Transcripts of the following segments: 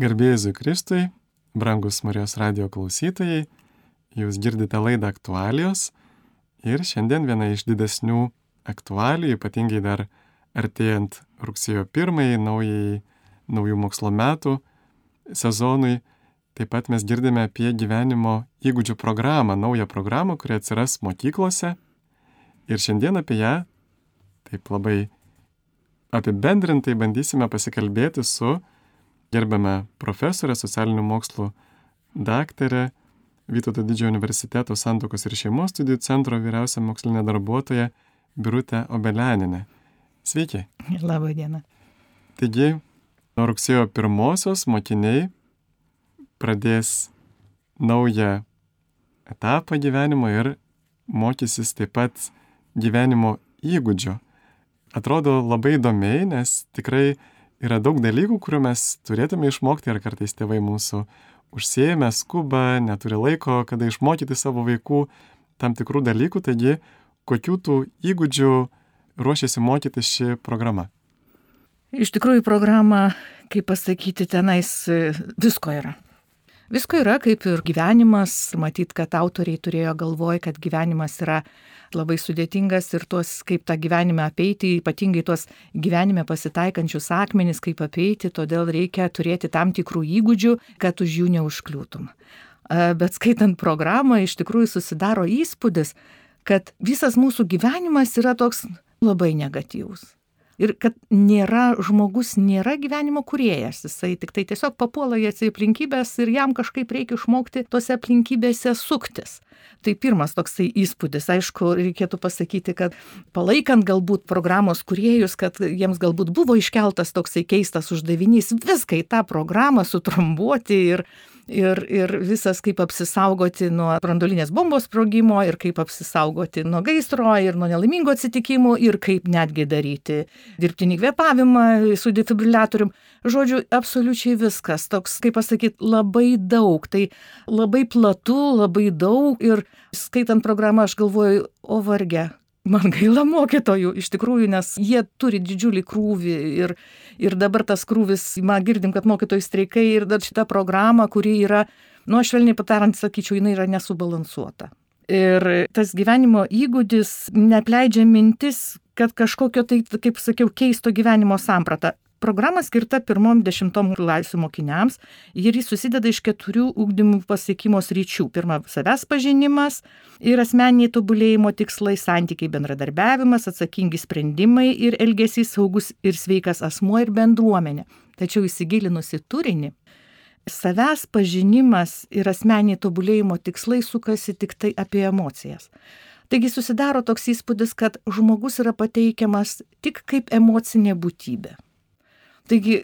Garbėjai Kristui, brangus Marijos radio klausytojai, jūs girdite laidą aktualijos ir šiandien viena iš didesnių aktualijų, ypatingai dar artėjant rugsėjo pirmai, naujai, naujų mokslo metų sezonui, taip pat mes girdime apie gyvenimo įgūdžių programą, naują programą, kuri atsiras mokyklose. Ir šiandien apie ją taip labai apibendrintai bandysime pasikalbėti su gerbiame profesorė socialinių mokslų daktarė Vytauto didžiojo universiteto santokos ir šeimos studijų centro vyriausia mokslinė darbuotoja Birutė Obeleninė. Sveiki. Labą dieną. Taigi, nuo rugsėjo pirmosios mokiniai pradės naują etapą gyvenimo ir mokysis taip pat gyvenimo įgūdžio. Atrodo labai įdomiai, nes tikrai yra daug dalykų, kurių mes turėtume išmokti ir kartais tėvai mūsų užsiemę, skuba, neturi laiko, kada išmokyti savo vaikų tam tikrų dalykų, taigi kokių tų įgūdžių ruošiasi mokyti ši programa? Iš tikrųjų, programa, kaip pasakyti, tenais visko yra. Visko yra, kaip ir gyvenimas, matyt, kad autoriai turėjo galvoj, kad gyvenimas yra labai sudėtingas ir tuos, kaip tą gyvenimą apeiti, ypatingai tuos gyvenime pasitaikančius akmenis, kaip apeiti, todėl reikia turėti tam tikrų įgūdžių, kad už jų neužkliūtum. Bet skaitant programą, iš tikrųjų susidaro įspūdis, kad visas mūsų gyvenimas yra toks labai negatyvus ir kad nėra, žmogus nėra gyvenimo kuriejas, jisai tik tai tiesiog papuola į aplinkybės ir jam kažkaip reikia išmokti tose aplinkybėse suktis. Tai pirmas toksai įspūdis, aišku, reikėtų pasakyti, kad palaikant galbūt programos kuriejus, kad jiems galbūt buvo iškeltas toksai keistas uždavinys viską į tą programą sutrumbuoti ir ir, ir visas kaip apsisaugoti nuo brandolinės bombos sprogimo, ir kaip apsisaugoti nuo gaisro, ir nuo nelaimingo atsitikimų, ir kaip netgi daryti dirbtinį kvėpavimą su defibriliatorium. Žodžiu, absoliučiai viskas, toks, kaip pasakyti, labai daug, tai labai platu, labai daug. Ir skaitant programą aš galvoju, o varge, man gaila mokytojų iš tikrųjų, nes jie turi didžiulį krūvį ir, ir dabar tas krūvis, man girdim, kad mokytojai streikai ir dar šita programa, kuri yra, nu aš švelniai patarant, sakyčiau, jinai yra nesubalansuota. Ir tas gyvenimo įgūdis nepleidžia mintis, kad kažkokio tai, kaip sakiau, keisto gyvenimo samprata. Programa skirta pirmom dešimtom klasių mokiniams ir jis susideda iš keturių ūkdymų pasiekimo sryčių. Pirma, savęs pažinimas ir asmeniniai tobulėjimo tikslai, santykiai, bendradarbiavimas, atsakingi sprendimai ir elgesys saugus ir sveikas asmuo ir bendruomenė. Tačiau įsigilinus į turinį, savęs pažinimas ir asmeniniai tobulėjimo tikslai sukasi tik tai apie emocijas. Taigi susidaro toks įspūdis, kad žmogus yra pateikiamas tik kaip emocinė būtybė. Taigi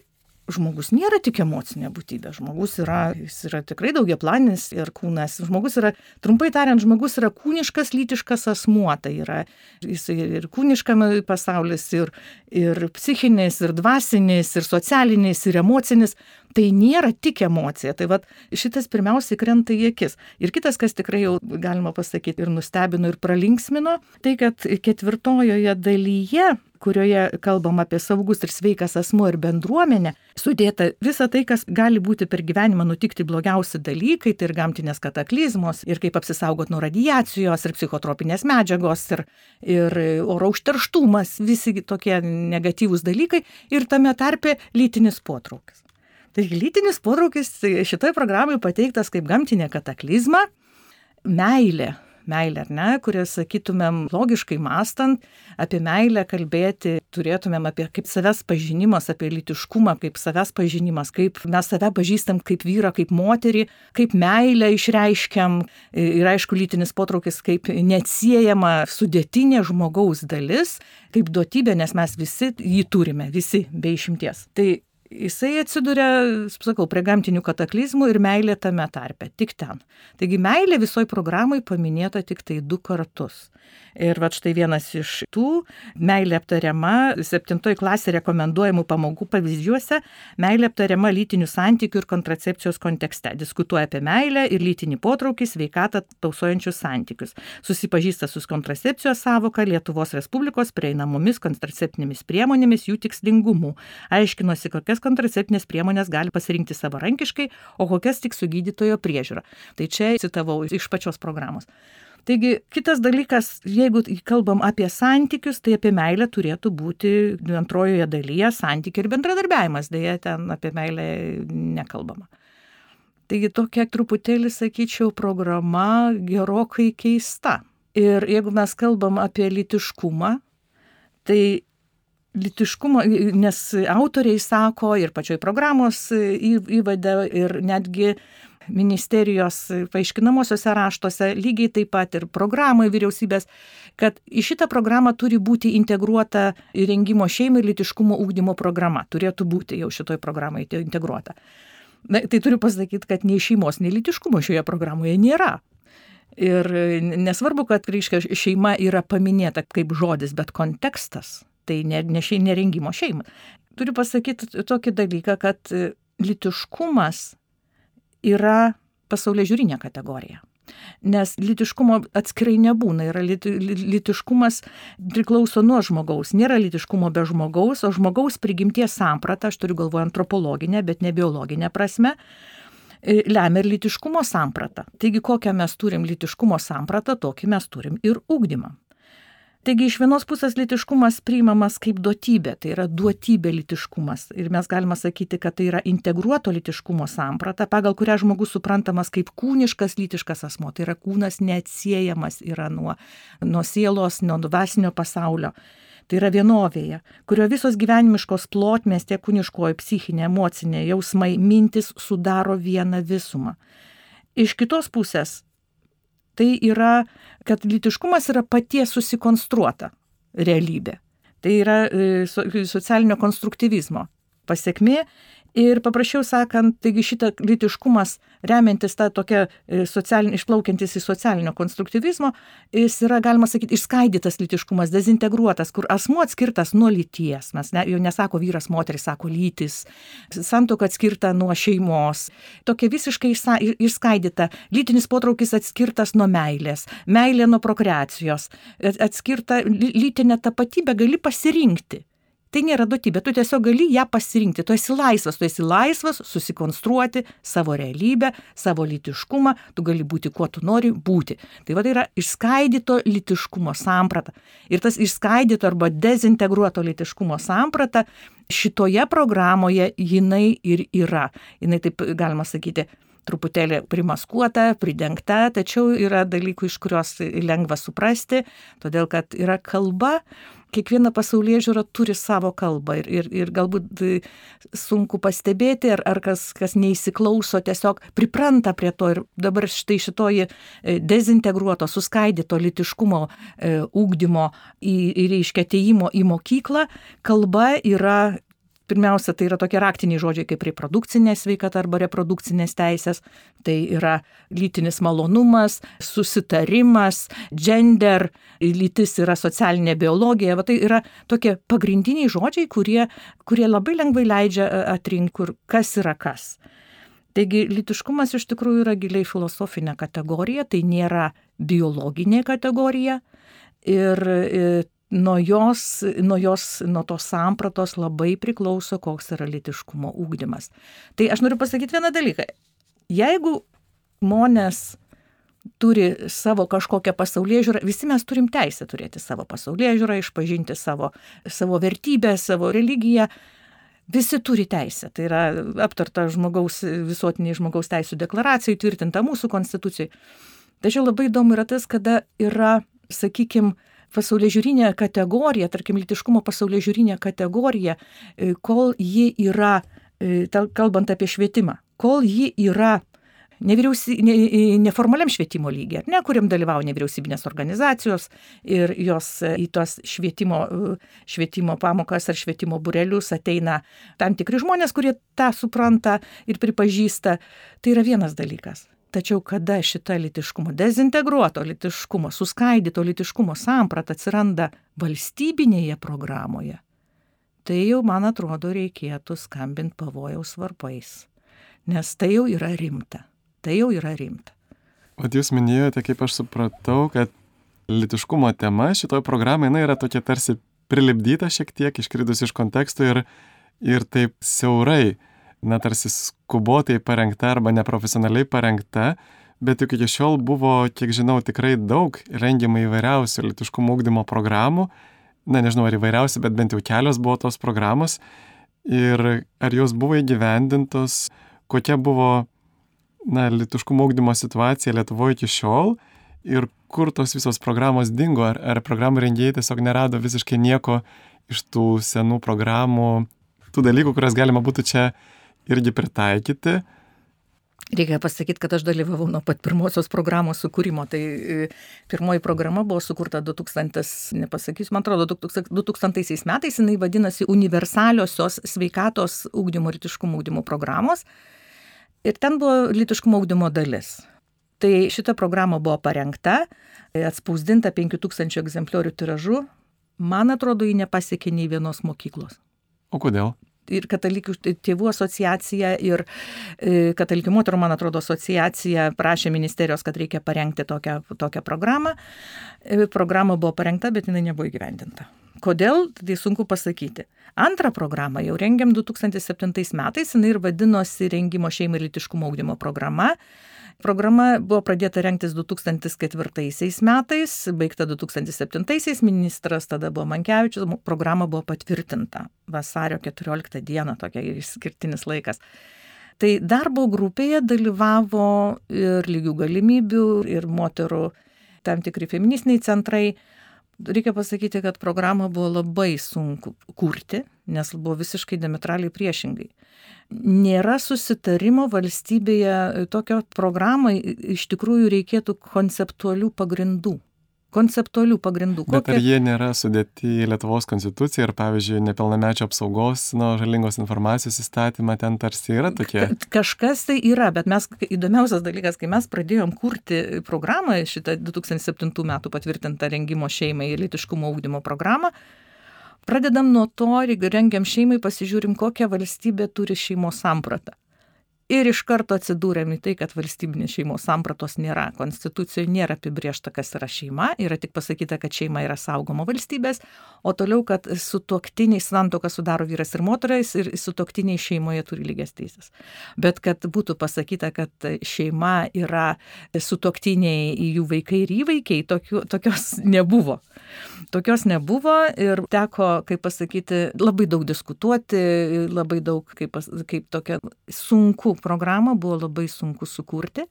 žmogus nėra tik emocinė būtybė, žmogus yra, jis yra tikrai daugiaplanis ir kūnas. Žmogus yra, trumpai tariant, žmogus yra kūniškas, lytiškas asmuo, tai yra jis ir kūniškame pasaulis, ir, ir psichinis, ir dvasinis, ir socialinis, ir emocinis. Tai nėra tik emocija. Tai vad šitas pirmiausiai krenta į akis. Ir kitas, kas tikrai jau galima pasakyti ir nustebino, ir pralinksmino, tai kad ketvirtojoje dalyje kurioje kalbam apie saugus ir sveikas asmuo ir bendruomenę, sudėta visa tai, kas gali būti per gyvenimą nutikti blogiausi dalykai, tai ir gamtinės kataklizmos, ir kaip apsisaugot nuo radiacijos, ir psichotropinės medžiagos, ir, ir oro užterštumas, visi tokie negatyvūs dalykai, ir tame tarpe lytinis potraukis. Taigi lytinis potraukis šitoje programoje pateiktas kaip gamtinė kataklizma, meilė meilė, ar ne, kurią sakytumėm logiškai mastant, apie meilę kalbėti, turėtumėm apie kaip savęs pažinimas, apie litiškumą, kaip savęs pažinimas, kaip mes save pažįstam kaip vyrą, kaip moterį, kaip meilę išreiškiam ir aišku, lytinis potraukis kaip neatsiejama sudėtinė žmogaus dalis, kaip duotybė, nes mes visi jį turime, visi be išimties. Tai jisai atsiduria, sakau, prie gamtinių kataklizmų ir meilė tame tarpe, tik ten. Taigi meilė visoji programai paminėta tik tai du kartus. Ir va štai vienas iš tų, meilė aptariama, septintoji klasė rekomenduojamų pamokų pavyzdžiuose, meilė aptariama lytinių santykių ir kontracepcijos kontekste. Diskutuoja apie meilę ir lytinį potraukį, sveikatą tausojančius santykius. Susipažįsta su kontracepcijos savoka Lietuvos Respublikos prieinamomis kontraceptinėmis priemonėmis, jų tikslingumu. Aiškinosi, kokias kontraceptinės priemonės gali pasirinkti savarankiškai, o kokias tik su gydytojo priežiūra. Tai čia citavau iš pačios programos. Taigi kitas dalykas, jeigu kalbam apie santykius, tai apie meilę turėtų būti antrojoje dalyje santykiai ir bendradarbiavimas, dėja ten apie meilę nekalbama. Taigi tokia truputėlį, sakyčiau, programa gerokai keista. Ir jeigu mes kalbam apie litiškumą, tai litiškumo, nes autoriai sako ir pačioj programos įvade ir netgi ministerijos paaiškinamosiose raštuose, lygiai taip pat ir programai vyriausybės, kad į šitą programą turi būti integruota įrengimo šeimai ir litiškumo ūkdymo programa. Turėtų būti jau šitoj programai integruota. Na, tai turiu pasakyti, kad nei šeimos, nei litiškumo šioje programoje nėra. Ir nesvarbu, kad reiškia, šeima yra paminėta kaip žodis, bet kontekstas tai ne, ne, šei, ne rengimo šeima. Turiu pasakyti tokį dalyką, kad litiškumas yra pasaulyje žiūrinė kategorija. Nes litiškumo atskirai nebūna, yra liti, litiškumas priklauso nuo žmogaus, nėra litiškumo be žmogaus, o žmogaus prigimties samprata, aš turiu galvoje antropologinę, bet ne biologinę prasme, e, lemia ir litiškumo sampratą. Taigi kokią mes turim litiškumo sampratą, tokį mes turim ir ūkdymą. Taigi iš vienos pusės litiškumas priimamas kaip duotybė, tai yra duotybė litiškumas. Ir mes galime sakyti, kad tai yra integruoto litiškumo samprata, pagal kurią žmogus suprantamas kaip kūniškas litiškas asmo. Tai yra kūnas neatsiejamas yra nuo, nuo sielos, nuo dvasinio pasaulio. Tai yra vienovėje, kurio visos gyvenimiškos plotmės, tiek kūniškoji, psichinė, emocinė, jausmai, mintis sudaro vieną visumą. Iš kitos pusės tai yra, kad litiškumas yra paties susikonstruota realybė. Tai yra e, socialinio konstruktyvizmo pasiekmė Ir paprasčiau sakant, taigi šitą litiškumas, remiantis tą tokią e, socialinį, išplaukiantis iš socialinio konstruktyvizmo, jis yra, galima sakyti, išskaidytas litiškumas, dezintegruotas, kur asmuo atskirtas nuo lyties. Mes ne, jau nesako vyras, moteris, sako lytis, santoka atskirta nuo šeimos. Tokia visiškai išskaidyta, lytinis potraukis atskirtas nuo meilės, meilė nuo prokreacijos, atskirta lytinė tapatybė gali pasirinkti. Tai nėra duotybė, tu tiesiog gali ją pasirinkti, tu esi laisvas, tu esi laisvas susikonstruoti savo realybę, savo litiškumą, tu gali būti kuo tu nori būti. Tai va tai yra išskaidyto litiškumo samprata. Ir tas išskaidyto arba dezintegruoto litiškumo samprata šitoje programoje jinai ir yra. Jinai taip galima sakyti truputėlį primaskuota, pridengta, tačiau yra dalykų, iš kurios lengva suprasti, todėl kad yra kalba, kiekviena pasaulyje žiūra turi savo kalbą ir, ir, ir galbūt sunku pastebėti, ar, ar kas, kas neįsiklauso, tiesiog pripranta prie to ir dabar štai šitoji e, dezintegruoto, suskaidyto litiškumo e, ūkdymo reiškia ateimo į mokyklą, kalba yra Pirmiausia, tai yra tokie raktiniai žodžiai kaip reprodukcinė sveikata arba reprodukcinės teisės, tai yra lytinis malonumas, susitarimas, gender, lytis yra socialinė biologija, va tai yra tokie pagrindiniai žodžiai, kurie, kurie labai lengvai leidžia e, atrinkti, kas yra kas. Taigi lytiškumas iš tikrųjų yra giliai filosofinė kategorija, tai nėra biologinė kategorija. Ir e, nuo jos, nuo jos, nuo tos sampratos labai priklauso, koks yra litiškumo ūkdymas. Tai aš noriu pasakyti vieną dalyką. Jeigu žmonės turi savo kažkokią pasaulyje žiūrą, visi mes turim teisę turėti savo pasaulyje žiūrą, išpažinti savo, savo vertybę, savo religiją. Visi turi teisę. Tai yra aptarta žmogaus, visuotiniai žmogaus teisų deklaracijai, tvirtinta mūsų konstitucijai. Tačiau labai įdomu yra tas, kada yra, sakykime, pasaulyje žiūrinė kategorija, tarkim, litiškumo pasaulyje žiūrinė kategorija, e, kol ji yra, e, kalbant apie švietimą, kol ji yra nevyriausy, ne, neformaliam švietimo lygiai, ne, kuriam dalyvauja nevyriausybinės organizacijos ir jos e, į tos švietimo, švietimo pamokas ar švietimo burelius ateina tam tikri žmonės, kurie tą supranta ir pripažįsta. Tai yra vienas dalykas. Tačiau kada šita litiškumo, dezintegruoto litiškumo, suskaidyto litiškumo samprata atsiranda valstybinėje programoje, tai jau, man atrodo, reikėtų skambinti pavojaus varpais. Nes tai jau yra rimta. Tai jau yra rimta. O jūs minėjote, kaip aš supratau, kad litiškumo tema šitoje programoje jinai yra tokia tarsi prilipdyta šiek tiek, iškridus iš konteksto ir, ir taip siaurai na, tarsi skubotai parengta arba neprofesionaliai parengta, bet juk iki šiol buvo, kiek žinau, tikrai daug rengiama įvairiausių litiškumo ūkdymo programų, na nežinau ar įvairiausi, bet bent jau kelios buvo tos programos. Ir ar jos buvo įgyvendintos, kokia buvo, na, litiškumo ūkdymo situacija Lietuvoje iki šiol ir kur tos visos programos dingo, ar, ar programų rengėjai tiesiog nerado visiškai nieko iš tų senų programų, tų dalykų, kurias galima būtų čia irgi pritaikyti. Reikia pasakyti, kad aš dalyvavau nuo pat pirmosios programos sukūrimo. Tai e, pirmoji programa buvo sukurta 2000, nepasakysiu, man atrodo, 2000 metais, jinai vadinasi universaliosios sveikatos ūkdymo ir litiškumo ūkdymo programos. Ir ten buvo litiškumo ūkdymo dalis. Tai šita programa buvo parengta, atspausdinta 5000 egzempliorių tiražu. Man atrodo, ji nepasiekė nei vienos mokyklos. O kodėl? Ir katalikių tėvų asociacija, ir e, katalikių moterų, man atrodo, asociacija prašė ministerijos, kad reikia parengti tokią, tokią programą. E, programa buvo parengta, bet jinai nebuvo įgyvendinta. Kodėl, tai sunku pasakyti. Antrą programą jau rengiam 2007 metais, jinai ir vadinosi rengimo šeimai ir litiškumo augdymo programa. Programa buvo pradėta renktis 2004 metais, baigta 2007, ministras tada buvo Mankevičius, programa buvo patvirtinta vasario 14 dieną, tokia išskirtinis laikas. Tai darbo grupėje dalyvavo ir lygių galimybių, ir moterų tam tikri feministiniai centrai. Reikia pasakyti, kad programą buvo labai sunku kurti, nes buvo visiškai diametraliai priešingai nėra susitarimo valstybėje tokio programai iš tikrųjų reikėtų konceptualių pagrindų. Konceptualių pagrindų. Bet Kokie... ar jie nėra sudėti į Lietuvos konstituciją ir, pavyzdžiui, nepilnamečio apsaugos nuo žalingos informacijos įstatymą ten tarsi yra tokie? Ka kažkas tai yra, bet mes, įdomiausias dalykas, kai mes pradėjom kurti programą, šitą 2007 metų patvirtintą rengimo šeimai ir litiškumo ūkdymo programą, Pradedam nuo to, rengiam šeimai, pasižiūrim, kokią valstybę turi šeimos sampratą ir iš karto atsidūrėm į tai, kad valstybinės šeimos sampratos nėra. Konstitucijoje nėra apibriešta, kas yra šeima, yra tik pasakyta, kad šeima yra saugoma valstybės, o toliau, kad su toktiniai santoką sudaro vyras ir moteris ir su toktiniai šeimoje turi lygias teisės. Bet kad būtų pasakyta, kad šeima yra su toktiniai jų vaikai ir įvaikiai, tokių, tokios nebuvo. Tokios nebuvo ir teko, kaip pasakyti, labai daug diskutuoti, labai daug, kaip, kaip tokia sunku programą buvo labai sunku sukurti,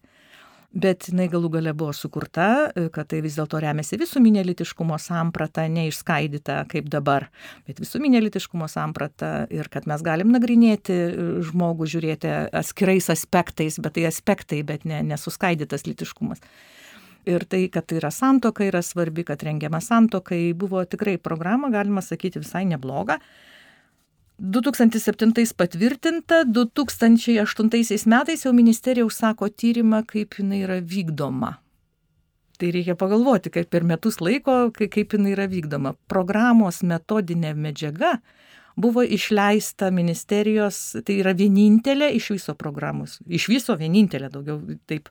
bet jinai galų gale buvo sukurta, kad tai vis dėlto remiasi visuminė litiškumo samprata, neišskaidyta kaip dabar, bet visuminė litiškumo samprata ir kad mes galim nagrinėti žmogų, žiūrėti atskirais aspektais, bet tai aspektai, bet ne, nesuskaidytas litiškumas. Ir tai, kad tai yra santoka, yra svarbi, kad rengiama santokai, buvo tikrai programa, galima sakyti, visai nebloga. 2007 patvirtinta, 2008 metais jau ministerija užsako tyrimą, kaip jinai yra vykdoma. Tai reikia pagalvoti, kaip per metus laiko, kaip jinai yra vykdoma. Programos metodinė medžiaga buvo išleista ministerijos, tai yra vienintelė iš viso programos, iš viso vienintelė, daugiau taip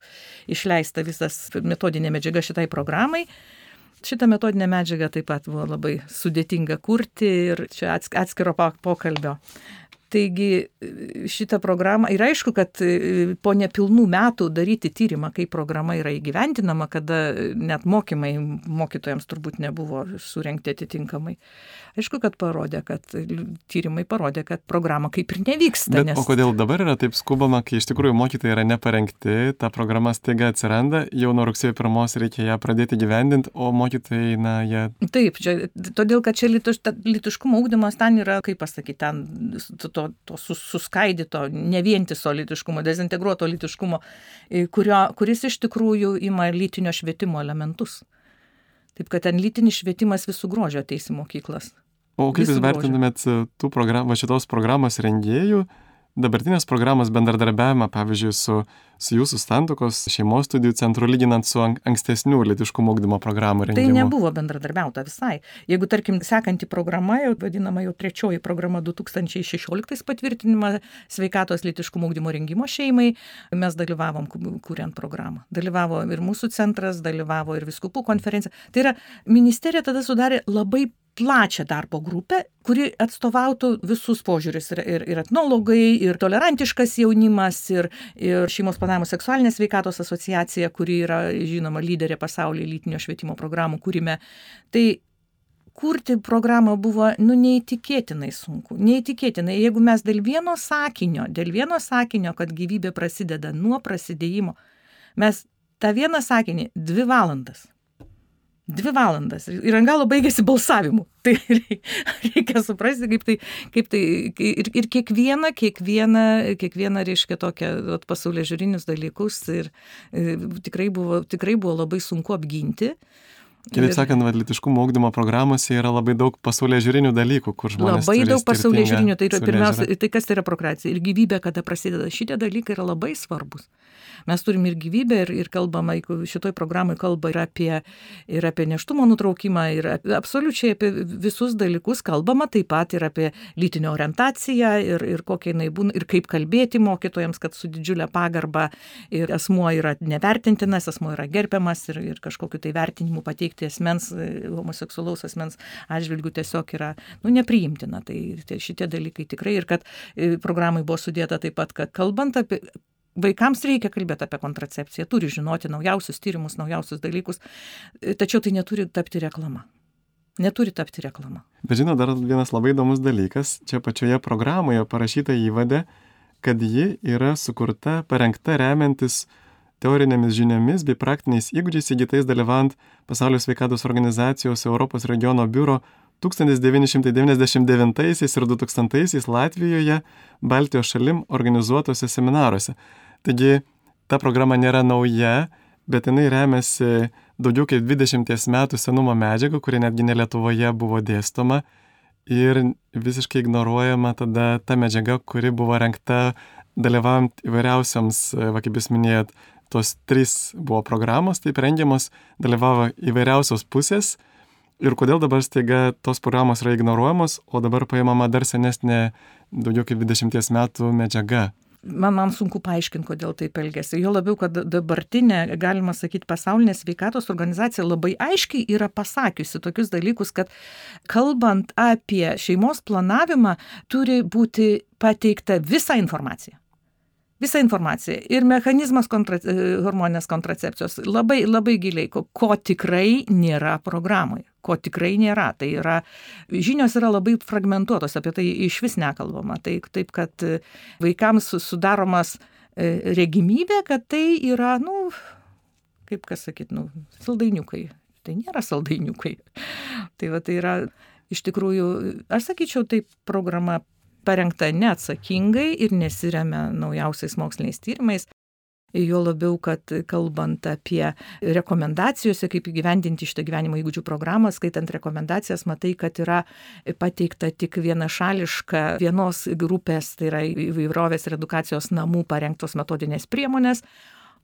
išleista visas metodinė medžiaga šitai programai. Šitą metodinę medžiagą taip pat buvo labai sudėtinga kurti ir čia atskiro pokalbio. Taigi šitą programą ir aišku, kad po nepilnų metų daryti tyrimą, kaip programa yra įgyventinama, kada net mokymai mokytojams turbūt nebuvo surenkti atitinkamai. Aišku, kad parodė, kad tyrimai parodė, kad programa kaip ir nevyksta. Bet, nes... O kodėl dabar yra taip skubama, kai iš tikrųjų mokytojai yra neparengti, ta programa staiga atsiranda, jau nuo rugsėjo pirmos reikia ją pradėti gyvendinti, o mokytojai, na, jie... Taip, čia, todėl, kad čia litiš, litiškumo ūkdymas ten yra, kaip pasakyti, ten to, to sus, suskaidyto, nevientiso litiškumo, dezintegruoto litiškumo, kurio, kuris iš tikrųjų ima lytinio švietimo elementus. Taip kad ten lytinis švietimas visų grožio ateis į mokyklas. O kaip Jūs vertintumėt e, tų program, šitos programos rengėjų dabartinės programos bendradarbiavimą, pavyzdžiui, su, su jūsų stantokos šeimos studijų centru, lyginant su ankstesnių litiškumo ugdymo programų rengimu? Tai nebuvo bendradarbiauta visai. Jeigu, tarkim, sekanti programa, jau vadinama jau trečioji programa 2016 patvirtinimą sveikatos litiškumo ugdymo rengimo šeimai, mes dalyvavom, kuriant programą. Dalyvavo ir mūsų centras, dalyvavo ir viskupų konferencija. Tai yra, ministerija tada sudarė labai plačią darbo grupę, kuri atstovautų visus požiūrius ir, ir, ir etnologai, ir tolerantiškas jaunimas, ir, ir šeimos planavimo seksualinės veikatos asociacija, kuri yra žinoma lyderė pasaulyje lytinio švietimo programų kūrime. Tai kurti programą buvo, nu, neįtikėtinai sunku. Neįtikėtinai. Jeigu mes dėl vieno sakinio, dėl vieno sakinio, kad gyvybė prasideda nuo prasidėjimo, mes tą vieną sakinį dvi valandas Dvi valandas. Ir ant galo baigėsi balsavimu. Tai reikia suprasti, kaip tai, kaip tai ir, ir kiekvieną, kiekvieną, kiekvieną, reiškia, tokią pasaulio žiūrinius dalykus ir, ir tikrai, buvo, tikrai buvo labai sunku apginti. Kitaip sakant, vadlitiškumo augdymo programuose yra labai daug pasaulio žiūrinių dalykų, kur žmonės. Labai daug pasaulio žiūrinių, tai yra pirmiausia, tai kas tai yra prokracija. Ir gyvybė, kada prasideda, šitie dalykai yra labai svarbus mes turim ir gyvybę ir, ir kalbama, šitoj programai kalba ir apie, ir apie neštumo nutraukimą, ir apie, absoliučiai apie visus dalykus kalbama, taip pat ir apie lytinę orientaciją ir, ir kokia jinai būna, ir kaip kalbėti mokytojams, kad su didžiulė pagarba ir asmuo yra nevertintinas, asmuo yra gerbiamas ir, ir kažkokiu tai vertinimu pateikti asmens, homoseksualaus asmens atžvilgių tiesiog yra nu, nepriimtina. Tai, tai šitie dalykai tikrai ir kad e, programai buvo sudėta taip pat, kad kalbant apie Vaikams reikia kalbėti apie kontracepciją, turi žinoti naujausius tyrimus, naujausius dalykus, tačiau tai neturi tapti reklama. Neturi tapti reklama. Bet žinot, dar vienas labai įdomus dalykas, čia pačioje programoje parašyta įvadė, kad ji yra sukurta, parengta remiantis teorinėmis žiniomis bei praktiniais įgūdžiais įgytais dalyvaujant Pasaulio sveikatos organizacijos Europos regiono biuro 1999 ir 2000 Latvijoje Baltijos šalim organizuotose seminaruose. Taigi ta programa nėra nauja, bet jinai remiasi daugiau kaip 20 metų senumo medžiagą, kuri netgi ne Lietuvoje buvo dėstoma ir visiškai ignoruojama tada ta medžiaga, kuri buvo renkta dalyvaujant įvairiausiams, va kaip jūs minėjot, tos trys buvo programos, taip rengiamos, dalyvavo įvairiausios pusės ir kodėl dabar staiga tos programos yra ignoruojamos, o dabar paimama dar senesnė daugiau kaip 20 metų medžiaga man, man sunku paaiškinti, kodėl taip elgesi. Jo labiau, kad dabartinė, galima sakyti, pasaulinė sveikatos organizacija labai aiškiai yra pasakiusi tokius dalykus, kad kalbant apie šeimos planavimą, turi būti pateikta visa informacija. Visa informacija ir mechanizmas kontra, hormonės kontracepcijos labai, labai giliai, ko, ko tikrai nėra programoje ko tikrai nėra. Tai yra, žinios yra labai fragmentuotos, apie tai iš vis nekalbama. Tai taip, kad vaikams sudaromas e, regimybė, kad tai yra, nu, kaip kas sakyt, nu, saldainiukai. Tai nėra saldainiukai. Tai va, tai yra iš tikrųjų, aš sakyčiau, taip programa parengta neatsakingai ir nesiremia naujausiais moksliniais tyrimais. Jo labiau, kad kalbant apie rekomendacijose, kaip įgyvendinti šitą gyvenimo įgūdžių programą, skaitant rekomendacijas, matai, kad yra pateikta tik vienašališka vienos grupės, tai yra įvairovės ir edukacijos namų parengtos metodinės priemonės,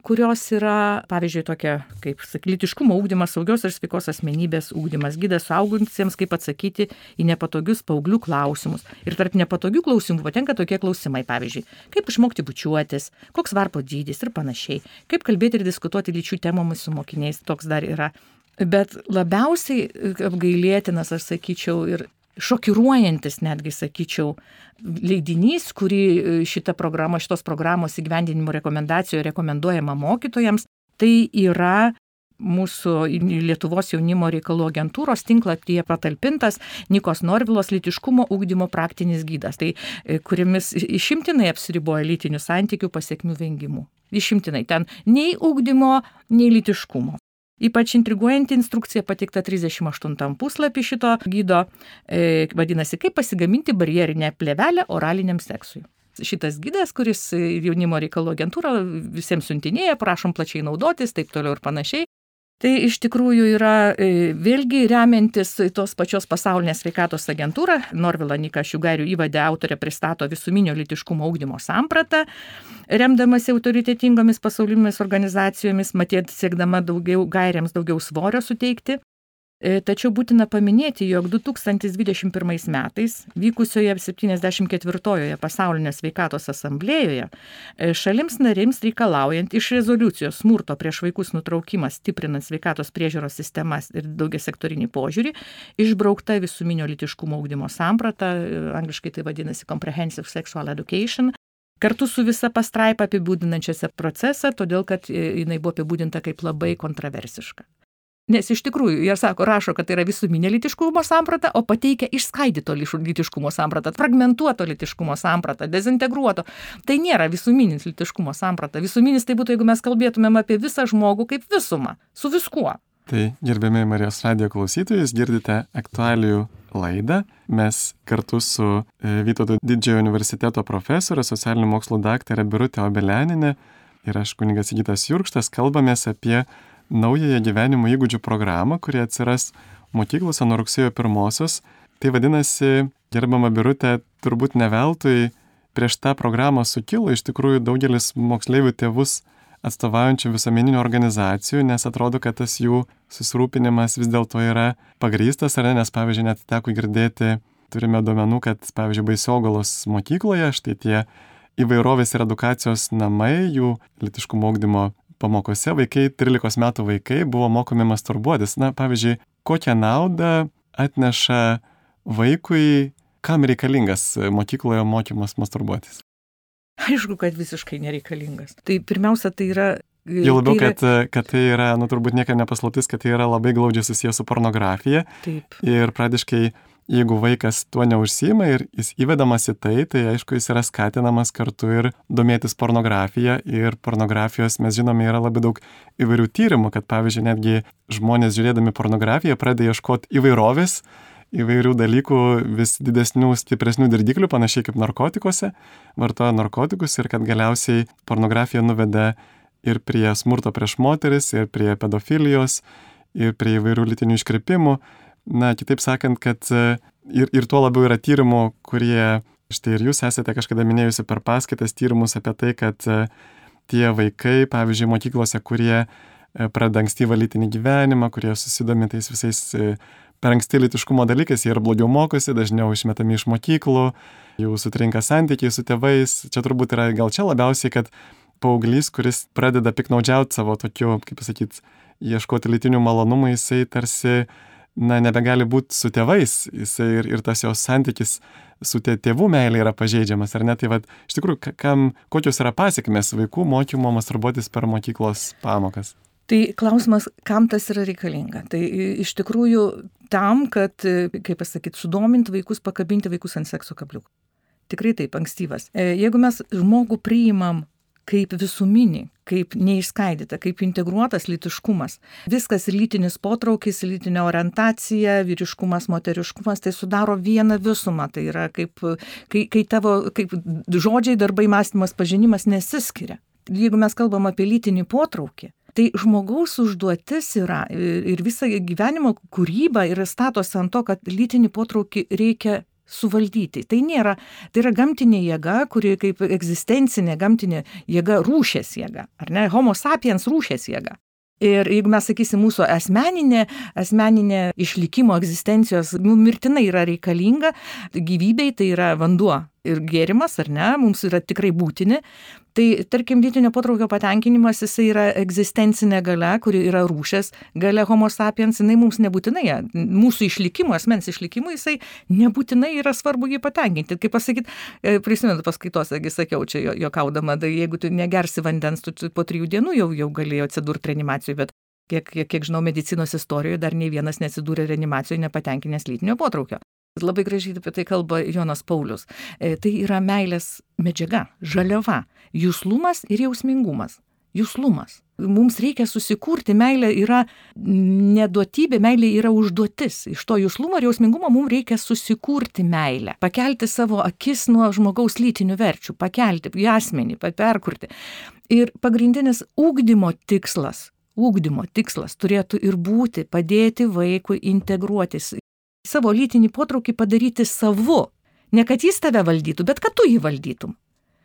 kurios yra, pavyzdžiui, tokia kaip lytiškumo ūkdymas, saugios ir sveikos asmenybės ūkdymas, gydas suaugusiems, kaip atsakyti į nepatogius paauglių klausimus. Ir tarp nepatogių klausimų patenka tokie klausimai, pavyzdžiui, kaip išmokti bučiuotis, koks varpo dydis ir panašiai, kaip kalbėti ir diskutuoti lyčių temomis su mokiniais, toks dar yra. Bet labiausiai apgailėtinas, aš sakyčiau, ir šokiruojantis netgi, sakyčiau, leidinys, kurį e, šita programa, šitos programos įgyvendinimo rekomendacijoje rekomenduojama mokytojams, tai yra mūsų Lietuvos jaunimo reikalų agentūros tinklapyje patalpintas Nikos Norvilos litiškumo ūkdymo praktinis gydas, tai e, kuriamis išimtinai apsiriboja lytinių santykių pasiekmių vengimų. Išimtinai ten nei ūkdymo, nei litiškumo. Ypač intriguojanti instrukcija pateikta 38 puslapį šito gydo, e, vadinasi, kaip pasigaminti barjerinę plevelę oraliniam seksui. Šitas gydas, kuris jaunimo reikalų agentūra visiems siuntinėja, prašom plačiai naudotis, taip toliau ir panašiai. Tai iš tikrųjų yra e, vėlgi remiantis tos pačios pasaulinės sveikatos agentūra, Norvila Nika Šiugarių įvadė autorė pristato visuminio litiškumo augdymo sampratą, remdamasi autoritetingomis pasaulinėmis organizacijomis, matėt siekdama daugiau gairiams daugiau svorio suteikti. E, tačiau būtina paminėti, jog 2021 metais vykusioje 74-ojoje pasaulinės veikatos asamblėjoje e, šalims narims reikalaujant iš rezoliucijos smurto prieš vaikus nutraukimas stiprinant sveikatos priežiūros sistemas ir daugia sektorinį požiūrį išbraukta visuminio litiškumo augdymo samprata, e, angliškai tai vadinasi Comprehensive Sexual Education, kartu su visa pastraipa apibūdinančiose procesą, todėl kad jinai buvo apibūdinta kaip labai kontroversiška. Nes iš tikrųjų, jie sako, rašo, kad tai yra visuminė litiškumo samprata, o pateikia išskaidyto litiškumo sampratą, fragmentuoto litiškumo sampratą, dezintegruoto. Tai nėra visuminis litiškumo samprata. Visuminis tai būtų, jeigu mes kalbėtumėm apie visą žmogų kaip visumą, su viskuo. Tai gerbėmiai Marijos radio klausytojus, girdite aktualijų laidą. Mes kartu su e, Vytauto didžiojo universiteto profesorė, socialinių mokslų daktarė Birutė Obeleninė ir aš kuningas Gytas Jurkštas kalbamės apie naująją gyvenimo įgūdžių programą, kuri atsiras mokyklose nuo rugsėjo pirmosios. Tai vadinasi, gerbama Birutė, turbūt ne veltui prieš tą programą sukilo iš tikrųjų daugelis moksleivių tėvus atstovaujančių visuomeninių organizacijų, nes atrodo, kad tas jų susirūpinimas vis dėlto yra pagrystas, ar ne, nes pavyzdžiui, net teko girdėti, turime duomenų, kad pavyzdžiui, Baisiogalos mokykloje štai tie įvairovės ir edukacijos namai, jų litiškumo augdymo pamokose vaikai, 13 metų vaikai, buvo mokomi masturbuotis. Na, pavyzdžiui, kokią naudą atneša vaikui, kam reikalingas mokykloje mokymas masturbuotis? Aišku, kad visiškai nereikalingas. Tai pirmiausia, tai yra Jau labiau, tai yra... kad, kad tai yra, nu turbūt niekam nepaslaptis, kad tai yra labai glaudžiai susijęs su pornografija. Taip. Ir pradiškai jeigu vaikas tuo neužsima ir jis įvedamas į tai, tai aišku, jis yra skatinamas kartu ir domėtis pornografija. Ir pornografijos, mes žinome, yra labai daug įvairių tyrimų, kad pavyzdžiui, netgi žmonės žiūrėdami pornografiją pradeda ieškoti įvairovės įvairių dalykų, vis didesnių, stipresnių dirdiklių, panašiai kaip narkotikuose, vartoja narkotikus ir kad galiausiai pornografija nuveda ir prie smurto prieš moteris, ir prie pedofilijos, ir prie įvairių lytinių iškreipimų. Na, kitaip sakant, kad e, ir, ir tuo labiau yra tyrimų, kurie, štai ir jūs esate kažkada minėjusi per paskaitas tyrimus apie tai, kad e, tie vaikai, pavyzdžiui, mokyklose, kurie e, pradeda ankstyvą lytinį gyvenimą, kurie susidomi tais visais per anksti litiškumo dalykais, jie ir blogiau mokosi, dažniau išmetami iš mokyklų, jų sutrinka santykiai su tėvais. Čia turbūt yra gal čia labiausiai, kad paauglys, kuris pradeda piknaudžiauti savo tokiu, kaip pasakyti, ieškoti lytinių malonumų, jisai tarsi na, nebegali būti su tėvais, jisai ir, ir tas jos santykis su tėvų meilė yra pažeidžiamas, ar ne? Tai vad, iš tikrųjų, kam, kokios yra pasiekmes vaikų mokymo masturbuotis per mokyklos pamokas? Tai klausimas, kam tas yra reikalinga. Tai iš tikrųjų tam, kad, kaip pasakyti, sudominti vaikus, pakabinti vaikus ant sekso kabliukų. Tikrai taip, ankstyvas. E, jeigu mes žmogų priimam kaip visuminį, kaip neišskaidyta, kaip integruotas litiškumas. Viskas lytinis potraukis, lytinė orientacija, vyriškumas, moteriškumas, tai sudaro vieną visumą. Tai yra kaip, kai, kai tavo kaip žodžiai, darbai, mąstymas, pažinimas nesiskiria. Jeigu mes kalbam apie lytinį potraukį, Tai žmogaus užduotis yra ir visą gyvenimo kūryba yra statosi ant to, kad lytinį potraukį reikia suvaldyti. Tai nėra, tai yra gamtinė jėga, kuri kaip egzistencinė gamtinė jėga rūšės jėga, ar ne, homo sapiens rūšės jėga. Ir jeigu mes sakysim, mūsų asmeninė, asmeninė išlikimo egzistencijos nu, mirtinai yra reikalinga, gyvybei tai yra vanduo ir gėrimas, ar ne, mums yra tikrai būtini, Tai tarkim, lytinio potraukio patenkinimas, jisai yra egzistencinė gale, kuri yra rūšės gale homo sapiens, jinai mums nebūtinai, mūsų išlikimo, asmens išlikimo, jisai nebūtinai yra svarbu jį patenkinti. Kaip pasakyti, e, prisimenu paskaitos, taigi sakiau čia juokaudama, tai jeigu tu negersi vandens, tu po trijų dienų jau, jau galėjo atsidurti reanimacijoje, bet kiek, kiek, kiek žinau, medicinos istorijoje dar nei vienas neatsidūrė reanimacijoje nepatenkinęs lytinio potraukio. Labai gražiai apie tai kalba Jonas Paulius. E, tai yra meilės medžiaga, žaliava, jūslumas ir jausmingumas. Jūslumas. Mums reikia susikurti, meilė yra neduotybė, meilė yra užduotis. Iš to jūslumo ir jausmingumo mums reikia susikurti meilę, pakelti savo akis nuo žmogaus lytinių verčių, pakelti į asmenį, perkurti. Ir pagrindinis ūkdymo tikslas ūkdymo tikslas turėtų ir būti padėti vaikui integruotis, savo lytinį potraukį padaryti savu. Ne kad jis tave valdytų, bet kad tu jį valdytum.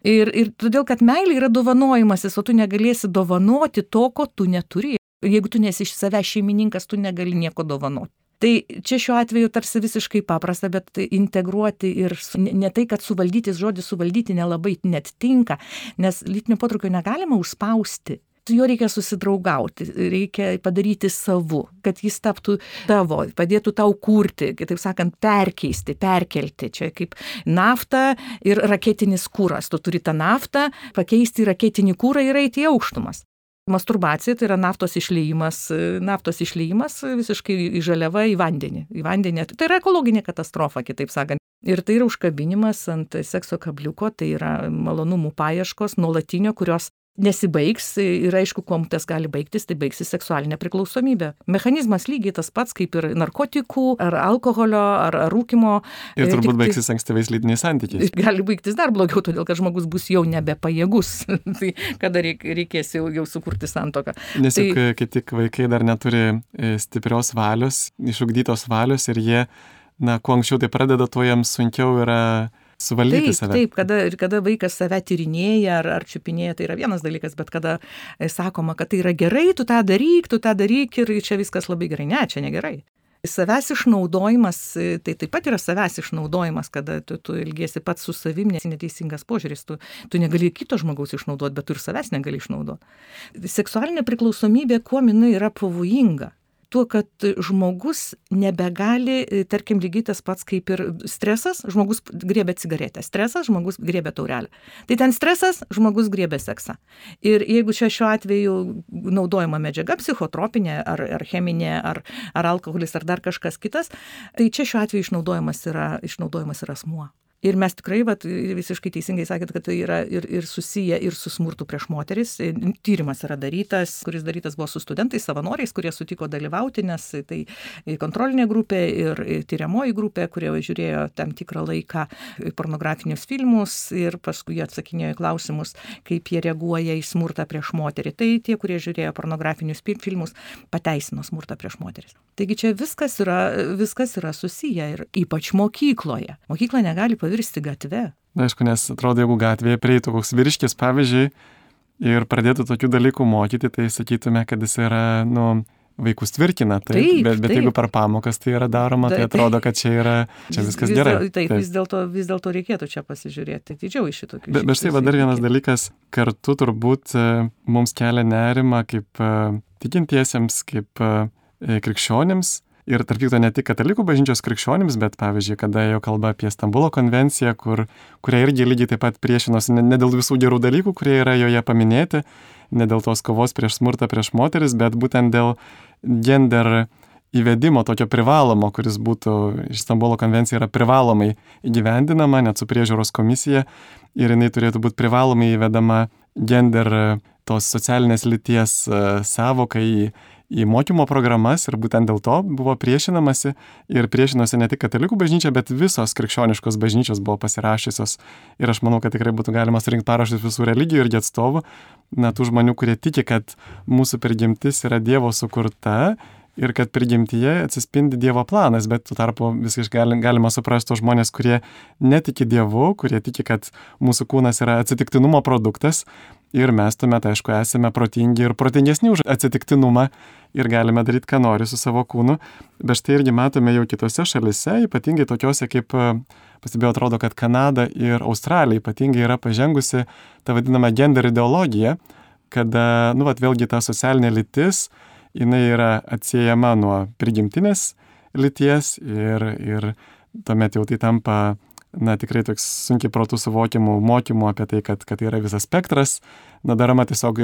Ir, ir todėl, kad meilė yra dovanojimasis, o tu negalėsi dovanoti to, ko tu neturi. Jeigu tu nesi iš savęs šeimininkas, tu negali nieko dovanoti. Tai čia šiuo atveju tarsi visiškai paprasta, bet integruoti ir ne, tai, kad suvaldyti, žodis suvaldyti nelabai net tinka, nes lytinio potraukio negalima užspausti su juo reikia susidraugauti, reikia padaryti savu, kad jis taptų tavo, padėtų tau kurti, kitaip sakant, perkeisti, perkelti. Čia kaip nafta ir raketinis kūras. Tu turi tą naftą, pakeisti raketinį kūrą ir eiti į aukštumas. Masturbacija tai yra naftos išleimas, naftos išleimas visiškai į žaliavą į vandenį. Į vandenį. Tai yra ekologinė katastrofa, kitaip sakant. Ir tai yra užkabinimas ant sekso kabliuko, tai yra malonumų paieškos, nuolatinio, kurios nesibaigs ir aišku, kuom tas gali baigtis, tai baigsis seksualinė priklausomybė. Mechanizmas lygiai tas pats kaip ir narkotikų, ar alkoholio, ar, ar rūkimo. Ir turbūt tik, baigsis ankstyvais lytiniais santykiais. Gali baigtis dar blogiau, todėl kad žmogus bus jau nebepajėgus, tai kada reik, reikės jau, jau sukurti santoką. Nes juk tai, kai tik vaikai dar neturi e, stiprios valios, išugdytos valios ir jie, na, kuo anksčiau tai pradeda, tuo jiems sunkiau yra suvaldyti taip, save. Taip, kada, kada vaikas save tyrinėja ar, ar čiupinėja, tai yra vienas dalykas, bet kada e, sakoma, kad tai yra gerai, tu tą daryk, tu tą daryk ir čia viskas labai gerai. Ne, čia negerai. Savęs išnaudojimas, e, tai taip pat yra savęs išnaudojimas, kada tu, tu ilgėsi pats su savim, nes neteisingas požiūris, tu, tu negali kito žmogaus išnaudoti, bet tu ir savęs negali išnaudoti. Seksualinė priklausomybė, kuo jinai yra pavojinga tuo, kad žmogus nebegali, tarkim, lygiai tas pats kaip ir stresas, žmogus griebė cigaretę, stresas, žmogus griebė taurelę. Tai ten stresas, žmogus griebė seksą. Ir jeigu čia šiuo atveju naudojama medžiaga psichotropinė ar, ar cheminė, ar, ar alkoholis, ar dar kažkas kitas, tai čia šiuo atveju išnaudojamas yra, išnaudojamas yra asmuo. Ir mes tikrai, vat, visiškai teisingai sakėt, kad tai yra ir, ir susiję ir su smurtu prieš moteris. Tyrimas yra darytas, kuris darytas buvo su studentais, savanoriais, kurie sutiko dalyvauti, nes tai kontrolinė grupė ir tyriamoji grupė, kurie žiūrėjo tam tikrą laiką pornografinius filmus ir paskui atsakinėjo į klausimus, kaip jie reaguoja į smurtą prieš moterį. Tai tie, kurie žiūrėjo pornografinius filmus, pateisino smurtą prieš moteris. Taigi čia viskas yra, viskas yra susiję ir ypač mokykloje. Mokykla negali pavirsti pavirsti gatve. Na, aišku, nes atrodo, jeigu gatvėje prieitų koks vyriškis, pavyzdžiui, ir pradėtų tokių dalykų mokyti, tai sakytume, kad jis yra, nu, vaikus tvirkina, taip, taip, bet, bet taip. jeigu per pamokas tai yra daroma, tai atrodo, kad čia yra, čia viskas vis gerai. Dėl, taip, taip, vis dėlto vis dėl reikėtų čia pasižiūrėti, didžiau iš šitokių. Bet, bet štai dar vienas dalykas, kartu turbūt e, mums kelia nerima kaip e, tikintiesiems, kaip e, krikščionėms, Ir tarp kitko ne tik katalikų bažnyčios krikščionims, bet pavyzdžiui, kada jau kalba apie Stambulo konvenciją, kur, kurie irgi lygiai taip pat priešinosi ne, ne dėl visų gerų dalykų, kurie yra joje paminėti, ne dėl tos kovos prieš smurtą prieš moteris, bet būtent dėl gender įvedimo tokio privalomo, kuris būtų iš Stambulo konvencija yra privalomai įgyvendinama, net su priežiūros komisija, ir jinai turėtų būti privalomai įvedama gender tos socialinės lyties e, savokai į į mokymo programas ir būtent dėl to buvo priešinamasi ir priešinosi ne tik katalikų bažnyčia, bet visos krikščioniškos bažnyčios buvo pasirašysios ir aš manau, kad tikrai būtų galima surinkti parašus visų religijų irgi atstovų, na, tų žmonių, kurie tiki, kad mūsų prigimtis yra Dievo sukurta ir kad prigimtyje atsispindi Dievo planas, bet tuo tarpu visiškai galima suprasti tos žmonės, kurie netiki Dievu, kurie tiki, kad mūsų kūnas yra atsitiktinumo produktas Ir mes tuomet, aišku, esame protingi ir protingesni už atsitiktinumą ir galime daryti, ką nori su savo kūnu. Bet štai irgi matome jau kitose šalise, ypatingai tokiuose kaip, pasibėjau, atrodo, kad Kanada ir Australija ypatingai yra pažengusi tą vadinamą gender ideologiją, kada, nu, vat, vėlgi ta socialinė lytis, jinai yra atsiejama nuo prigimtinės lyties ir, ir tuomet jau tai tampa na, tikrai toks sunkiai protų suvokimų mokymų apie tai, kad, kad tai yra visas spektras, na, daroma tiesiog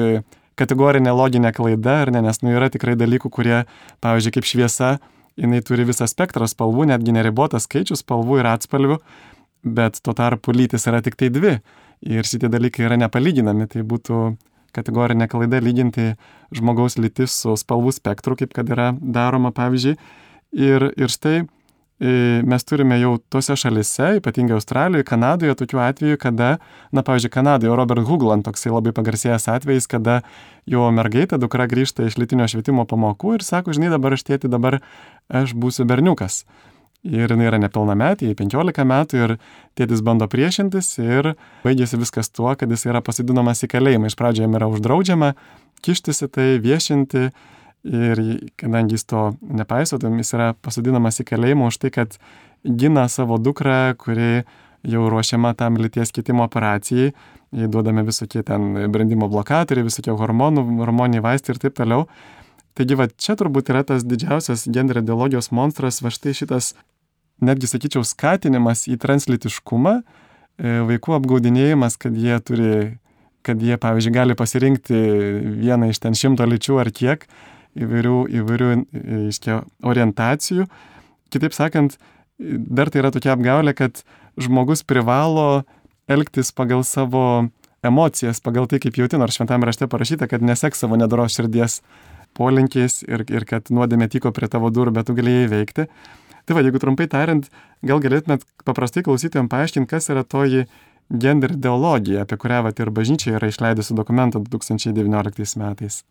kategorinė loginė klaida, ar ne, nes, nu, yra tikrai dalykų, kurie, pavyzdžiui, kaip šviesa, jinai turi visą spektrą spalvų, netgi neribotas skaičius spalvų ir atspalvių, bet tuo tarpu lytis yra tik tai dvi ir šitie dalykai yra nepalyginami, tai būtų kategorinė klaida lyginti žmogaus lytis su spalvų spektru, kaip kad yra daroma, pavyzdžiui. Ir, ir štai mes turime jau tose šalise, ypatingai Australijoje, Kanadoje, tokių atvejų, kada, na, pavyzdžiui, Kanadoje Robert Hugland toksai labai pagarsėjęs atvejis, kada jo mergaitė, dukra grįžta iš lytinio švietimo pamokų ir sako, žinai, dabar aš tėti, dabar aš būsiu berniukas. Ir jinai yra nepilnametė, jai 15 metų ir tėtis bando priešintis ir baigėsi viskas tuo, kad jis yra pasidinamas į kalėjimą. Iš pradžio jam yra uždraudžiama kištis į tai, viešinti ir kadangi jis to nepaiso, tai jis yra pasidinamas į kalėjimą už tai, kad gina savo dukrą, kuri jau ruošiama tam lyties kitimo operacijai, jai duodame visokie ten brandimo blokatoriai, visokie hormonų, hormoniniai vaistai ir taip toliau. Taigi va čia turbūt yra tas didžiausias gender ideologijos monstras, va štai šitas netgi sakyčiau, skatinimas į translitiškumą, e, vaikų apgaudinėjimas, kad jie turi, kad jie, pavyzdžiui, gali pasirinkti vieną iš ten šimto lyčių ar kiek įvairių, įvairių e, iškia, orientacijų. Kitaip sakant, dar tai yra tokia apgaulė, kad žmogus privalo elgtis pagal savo emocijas, pagal tai, kaip jauti, nors šventame rašte parašyta, kad nesek savo nedoros širdies polinkiais ir, ir kad nuodėmė tyko prie tavo durų, bet tu galėjai veikti. Tai va, jeigu trumpai tariant, gal galėtumėt paprastai klausytėm paaiškinti, kas yra toji gender ideologija, apie kurią vat, ir bažnyčia yra išleidusi dokumentą 2019 metais.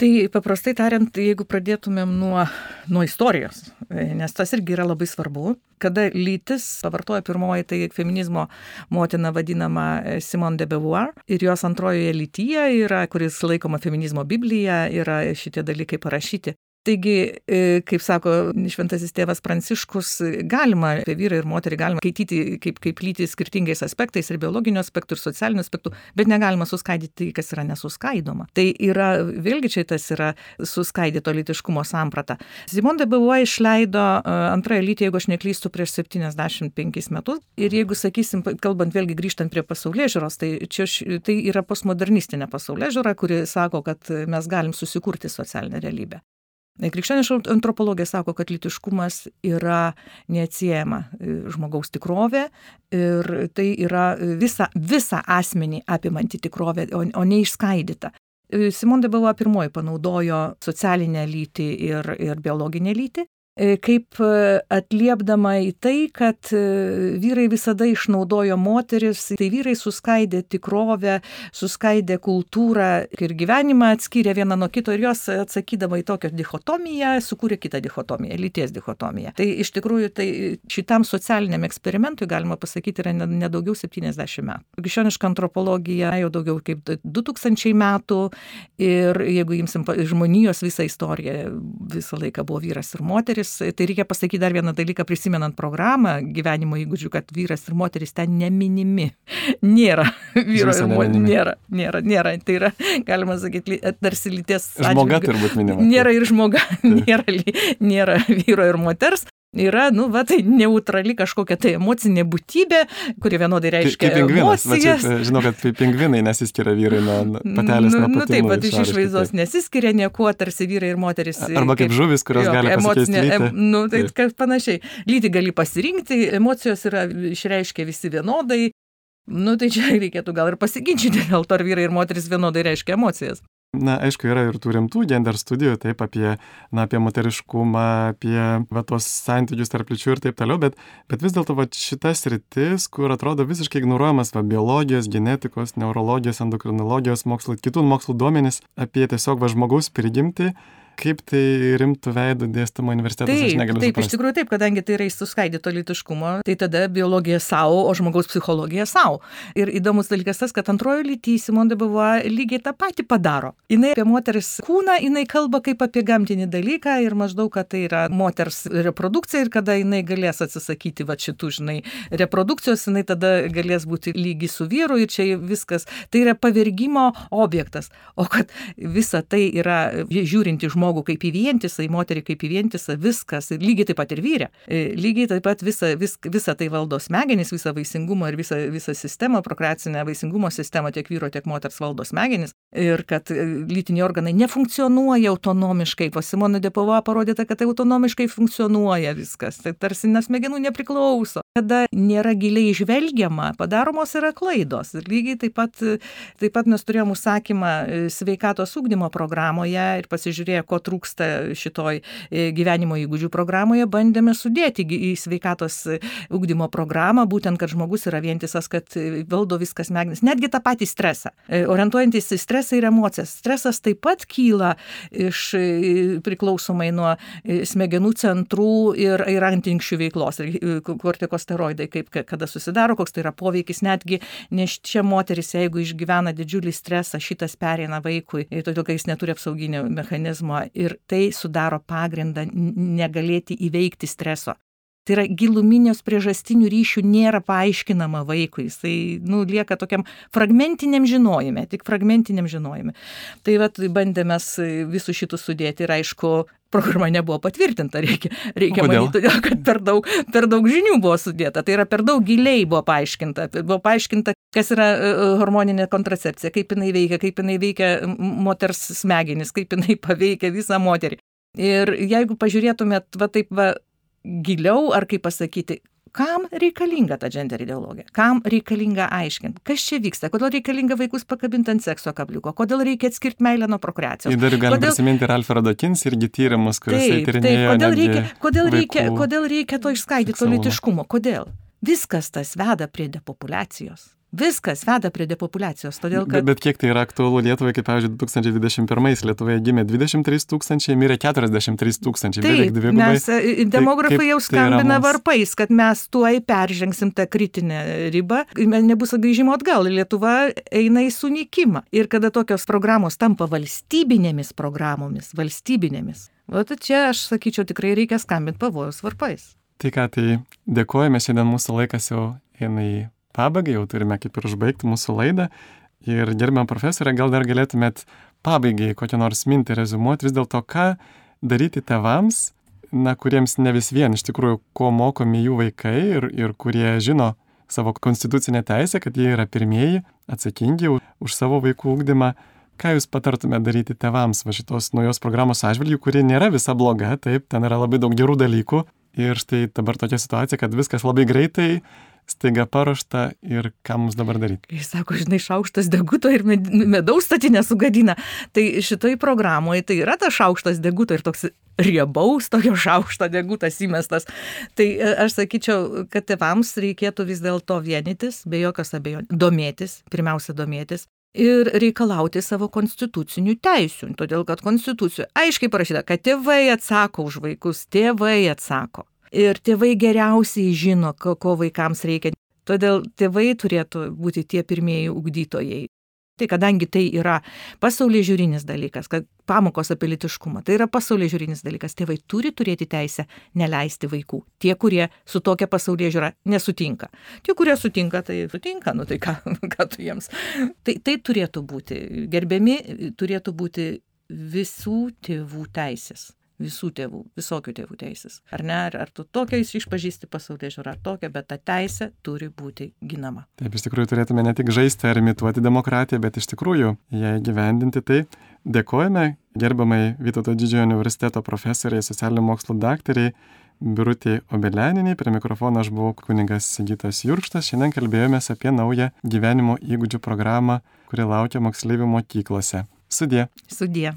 Tai paprastai tariant, jeigu pradėtumėm nuo, nuo istorijos, nes tas irgi yra labai svarbu, kada lytis pavartoja pirmoji, tai feminizmo motina vadinama Simone de Beauvoir ir jos antrojoje lytyje yra, kuris laikoma feminizmo Biblija, yra šitie dalykai parašyti. Taigi, e, kaip sako šventasis tėvas Pranciškus, galima apie vyrą ir moterį galima skaityti kaip, kaip lyti skirtingais aspektais ir biologinių aspektų, ir socialinių aspektų, bet negalima suskaidyti kas yra nesuskaidoma. Tai yra, vėlgi čia tas yra suskaidyto litiškumo samprata. Simon de Beauvoir išleido e, antrąją lytį, jeigu aš neklystu, prieš 75 metus. Ir jeigu, sakysim, kalbant vėlgi grįžtant prie pasaulio žiūros, tai čia tai yra postmodernistinė pasaulio žiūra, kuri sako, kad mes galim susikurti socialinę realybę. Krikščioniška antropologija sako, kad litiškumas yra neatsiejama e, žmogaus tikrovė ir tai yra visa, visa asmenį apimanti tikrovė, o, o neišskaidyta. E, Simon de Beauvoir pirmoji panaudojo socialinę lytį ir, ir biologinę lytį E, kaip e, atliepdama į tai, kad e, vyrai visada išnaudojo moteris, tai vyrai suskaidė tikrovę, suskaidė kultūrą ir gyvenimą, atskyrė vieną nuo kito ir jos atsakydama į tokią dichotomiją, sukūrė kitą dichotomiją, lyties dichotomiją. Tai iš tikrųjų tai šitam socialiniam eksperimentui, galima pasakyti, yra nedaugiau ne 70 metų. Krikščioniška antropologija jau daugiau kaip 2000 metų ir jeigu imsim žmonijos visą istoriją, visą laiką buvo vyras ir moteris, moteris, tai reikia pasakyti dar vieną dalyką, prisimenant programą gyvenimo įgūdžių, kad vyras ir moteris ten neminimi. Nėra vyro ir moteris. Nėra, nėra, nėra. Tai yra, galima sakyti, tarsi lyties. Žmoga turbūt minima. Nėra ir žmoga, nėra, nėra vyro ir moters, yra, nu, va, tai neutrali kažkokia tai emocinė būtybė, kuri vienodai reiškia. Kaip pingvinas, čia, žinau, kad pingvinai nesiskiria vyrai nuo patelės. Nu, nuo nu taip, bet iš išvaizdos nesiskiria niekuo, tarsi vyrai ir moteris. Arba kaip, kaip žuvis, kurios jo, gali emocinė. Em, nu, tai kaip panašiai. Lyti gali pasirinkti, emocijos yra išreiškia visi vienodai. Nu, tai čia reikėtų gal ir pasiginčyti dėl to, ar vyrai ir moteris vienodai reiškia emocijas. Na, aišku, yra ir tų rimtų gender studijų, taip, apie, na, apie moteriškumą, apie va, tuos santykius tarp lyčių ir taip toliau, bet, bet vis dėlto va, šitas rytis, kur atrodo visiškai ignoruojamas va, biologijos, genetikos, neurologijos, endokrinologijos mokslo, kitų mokslų duomenys apie tiesiog va, žmogaus prigimti, kaip tai rimtų veidų dėstama universitetas, taip, aš negaliu. Taip, iš tikrųjų taip, kadangi tai yra suskaidyto lytiškumo, tai tada biologija savo, o žmogaus psichologija savo. Ir įdomus dalykas tas, kad antrojo lytį Simon de Beauvoir lygiai tą patį padaro. Jis apie moters kūną, jinai kalba kaip apie gamtinį dalyką ir maždaug, kad tai yra moters reprodukcija ir kada jinai galės atsisakyti va šitų, žinai, reprodukcijos, jinai tada galės būti lygi su vyru ir čia viskas. Tai yra pavergimo objektas. O kad visa tai yra žiūrinti žmogų žmogų kaip į vientisą, į moterį kaip į vientisą, viskas, lygiai taip pat ir vyrė. E, lygiai taip pat visa, vis, visa tai valdo smegenys, visą vaisingumą ir visą, visą sistemą, prokreacinę vaisingumo sistemą tiek vyro, tiek moters valdo smegenys. Ir kad e, lytiniai organai nefunkcionuoja autonomiškai. Po Simono Depova parodyta, kad tai autonomiškai funkcionuoja viskas. Tai tarsi nuo smegenų nepriklauso. kada nėra giliai žvelgiama, padaromos yra klaidos. Ir lygiai taip pat, taip pat mes turėjome užsakymą e, sveikatos ūkdymo programoje ir pasižiūrėję, ko trūksta šitoj e, gyvenimo įgūdžių programoje, bandėme sudėti į sveikatos ūkdymo programą, būtent, kad žmogus yra vientisas, kad valdo viskas smegenis, netgi tą patį stresą. E, orientuojantis į stresą ir emocijas. Stresas taip pat kyla iš priklausomai nuo smegenų centrų ir, ir antinkščių veiklos. Kortikosteroidai, kaip kada susidaro, koks tai yra poveikis, netgi neščia moteris, jeigu išgyvena didžiulį stresą, šitas pereina vaikui, todėl kad jis neturi apsauginio mechanizmo ir tai sudaro pagrindą negalėti įveikti streso. Tai yra giluminios priežastinių ryšių nėra paaiškinama vaikui, jisai nu, lieka tokiam fragmentiniam žinojime, tik fragmentiniam žinojime. Tai vat, bandėme visus šitus sudėti ir aišku, programa nebuvo patvirtinta, reikia, reikia manyti, todėl kad per daug, per daug žinių buvo sudėta, tai yra per daug giliai buvo paaiškinta, buvo paaiškinta, kas yra e, e, hormoninė kontracepcija, kaip jinai veikia, kaip jinai veikia moters smegenis, kaip jinai paveikia visą moterį. Ir jeigu pažiūrėtumėt, va taip, va, giliau, ar kaip pasakyti, kam reikalinga ta gender ideologija, kam reikalinga aiškinti, kas čia vyksta, kodėl reikalinga vaikus pakabinti ant sekso kabliuko, kodėl reikia atskirti meilę nuo prokreacijos. Ir dar galime kodėl... prisiminti ir Alfredo Kins irgi tyrimus, kuriuose tyrinėjo. Kodėl reikia, kodėl, reikia, kodėl reikia to išskaidyto litiškumo, kodėl? Viskas tas veda prie depopulacijos. Viskas veda prie depopulacijos, todėl kad... Bet, bet kiek tai yra aktualu Lietuvai, kaip, pavyzdžiui, 2021 Lietuvoje gimė 23 tūkstančiai, mirė 43 tūkstančiai, beveik dvigubai. Mes, e, demografai tai jau skambina tai varpais, kad mes tuoj peržengsim tą kritinę ribą, nebus grįžimo atgal, Lietuva eina į sunikimą. Ir kada tokios programos tampa valstybinėmis programomis, valstybinėmis, o tai čia aš sakyčiau tikrai reikia skambinti pavojus varpais. Tai ką, tai dėkojame, šiandien mūsų laikas jau eina į pabaigai, jau turime kaip ir užbaigti mūsų laidą. Ir gerbiam profesorė, gal dar galėtumėt pabaigai kokią nors mintį rezumuoti vis dėlto, ką daryti tevams, na, kuriems ne vis vien iš tikrųjų, ko mokomi jų vaikai ir, ir kurie žino savo konstitucinę teisę, kad jie yra pirmieji atsakingi už savo vaikų ūkdymą. Ką jūs patartumėte daryti tevams va šitos naujos programos atžvilgių, kuri nėra visa bloga, taip, ten yra labai daug gerų dalykų. Ir štai dabar tokia situacija, kad viskas labai greitai, staiga paruošta ir ką mums dabar daryti. Jis sako, žinai, šaukštas deguto ir medaus statinę sugadina. Tai šitoj programoje tai yra tas šaukštas deguto ir toks riebaus tokio šaukšto degutas įmestas. Tai e, aš sakyčiau, kad tėvams reikėtų vis dėlto vienytis, be jokios abejonės, domėtis, pirmiausia domėtis. Ir reikalauti savo konstitucinių teisių, todėl kad konstitucijoje aiškiai parašyta, kad tėvai atsako už vaikus, tėvai atsako ir tėvai geriausiai žino, ko, ko vaikams reikia. Todėl tėvai turėtų būti tie pirmieji ugdytojai. Tai kadangi tai yra pasaulyje žiūrinis dalykas, kad pamokos apie litiškumą, tai yra pasaulyje žiūrinis dalykas, tėvai turi turėti teisę neleisti vaikų. Tie, kurie su tokia pasaulyje žiūra nesutinka. Tie, kurie sutinka, tai sutinka, nu tai ką, ką tu jiems. Tai, tai turėtų būti, gerbiami, turėtų būti visų tėvų teisės visų tėvų, visokių tėvų teisės. Ar ne, ar, ar tu tokia išpažįsti pasaulyje žiūrą, ar tokia, bet ta teisė turi būti ginama. Taip, iš tikrųjų turėtume ne tik žaisti ar imituoti demokratiją, bet iš tikrųjų ją gyvendinti. Tai dėkojame gerbamai Vytauto didžiojo universiteto profesoriai, socialinių mokslų daktariai. Birutė Obelianinė, prie mikrofono aš buvau kuningas Sigitas Jurkštas, šiandien kalbėjomės apie naują gyvenimo įgūdžių programą, kuri laukia moksleivių mokyklose. Sudie. Sudie.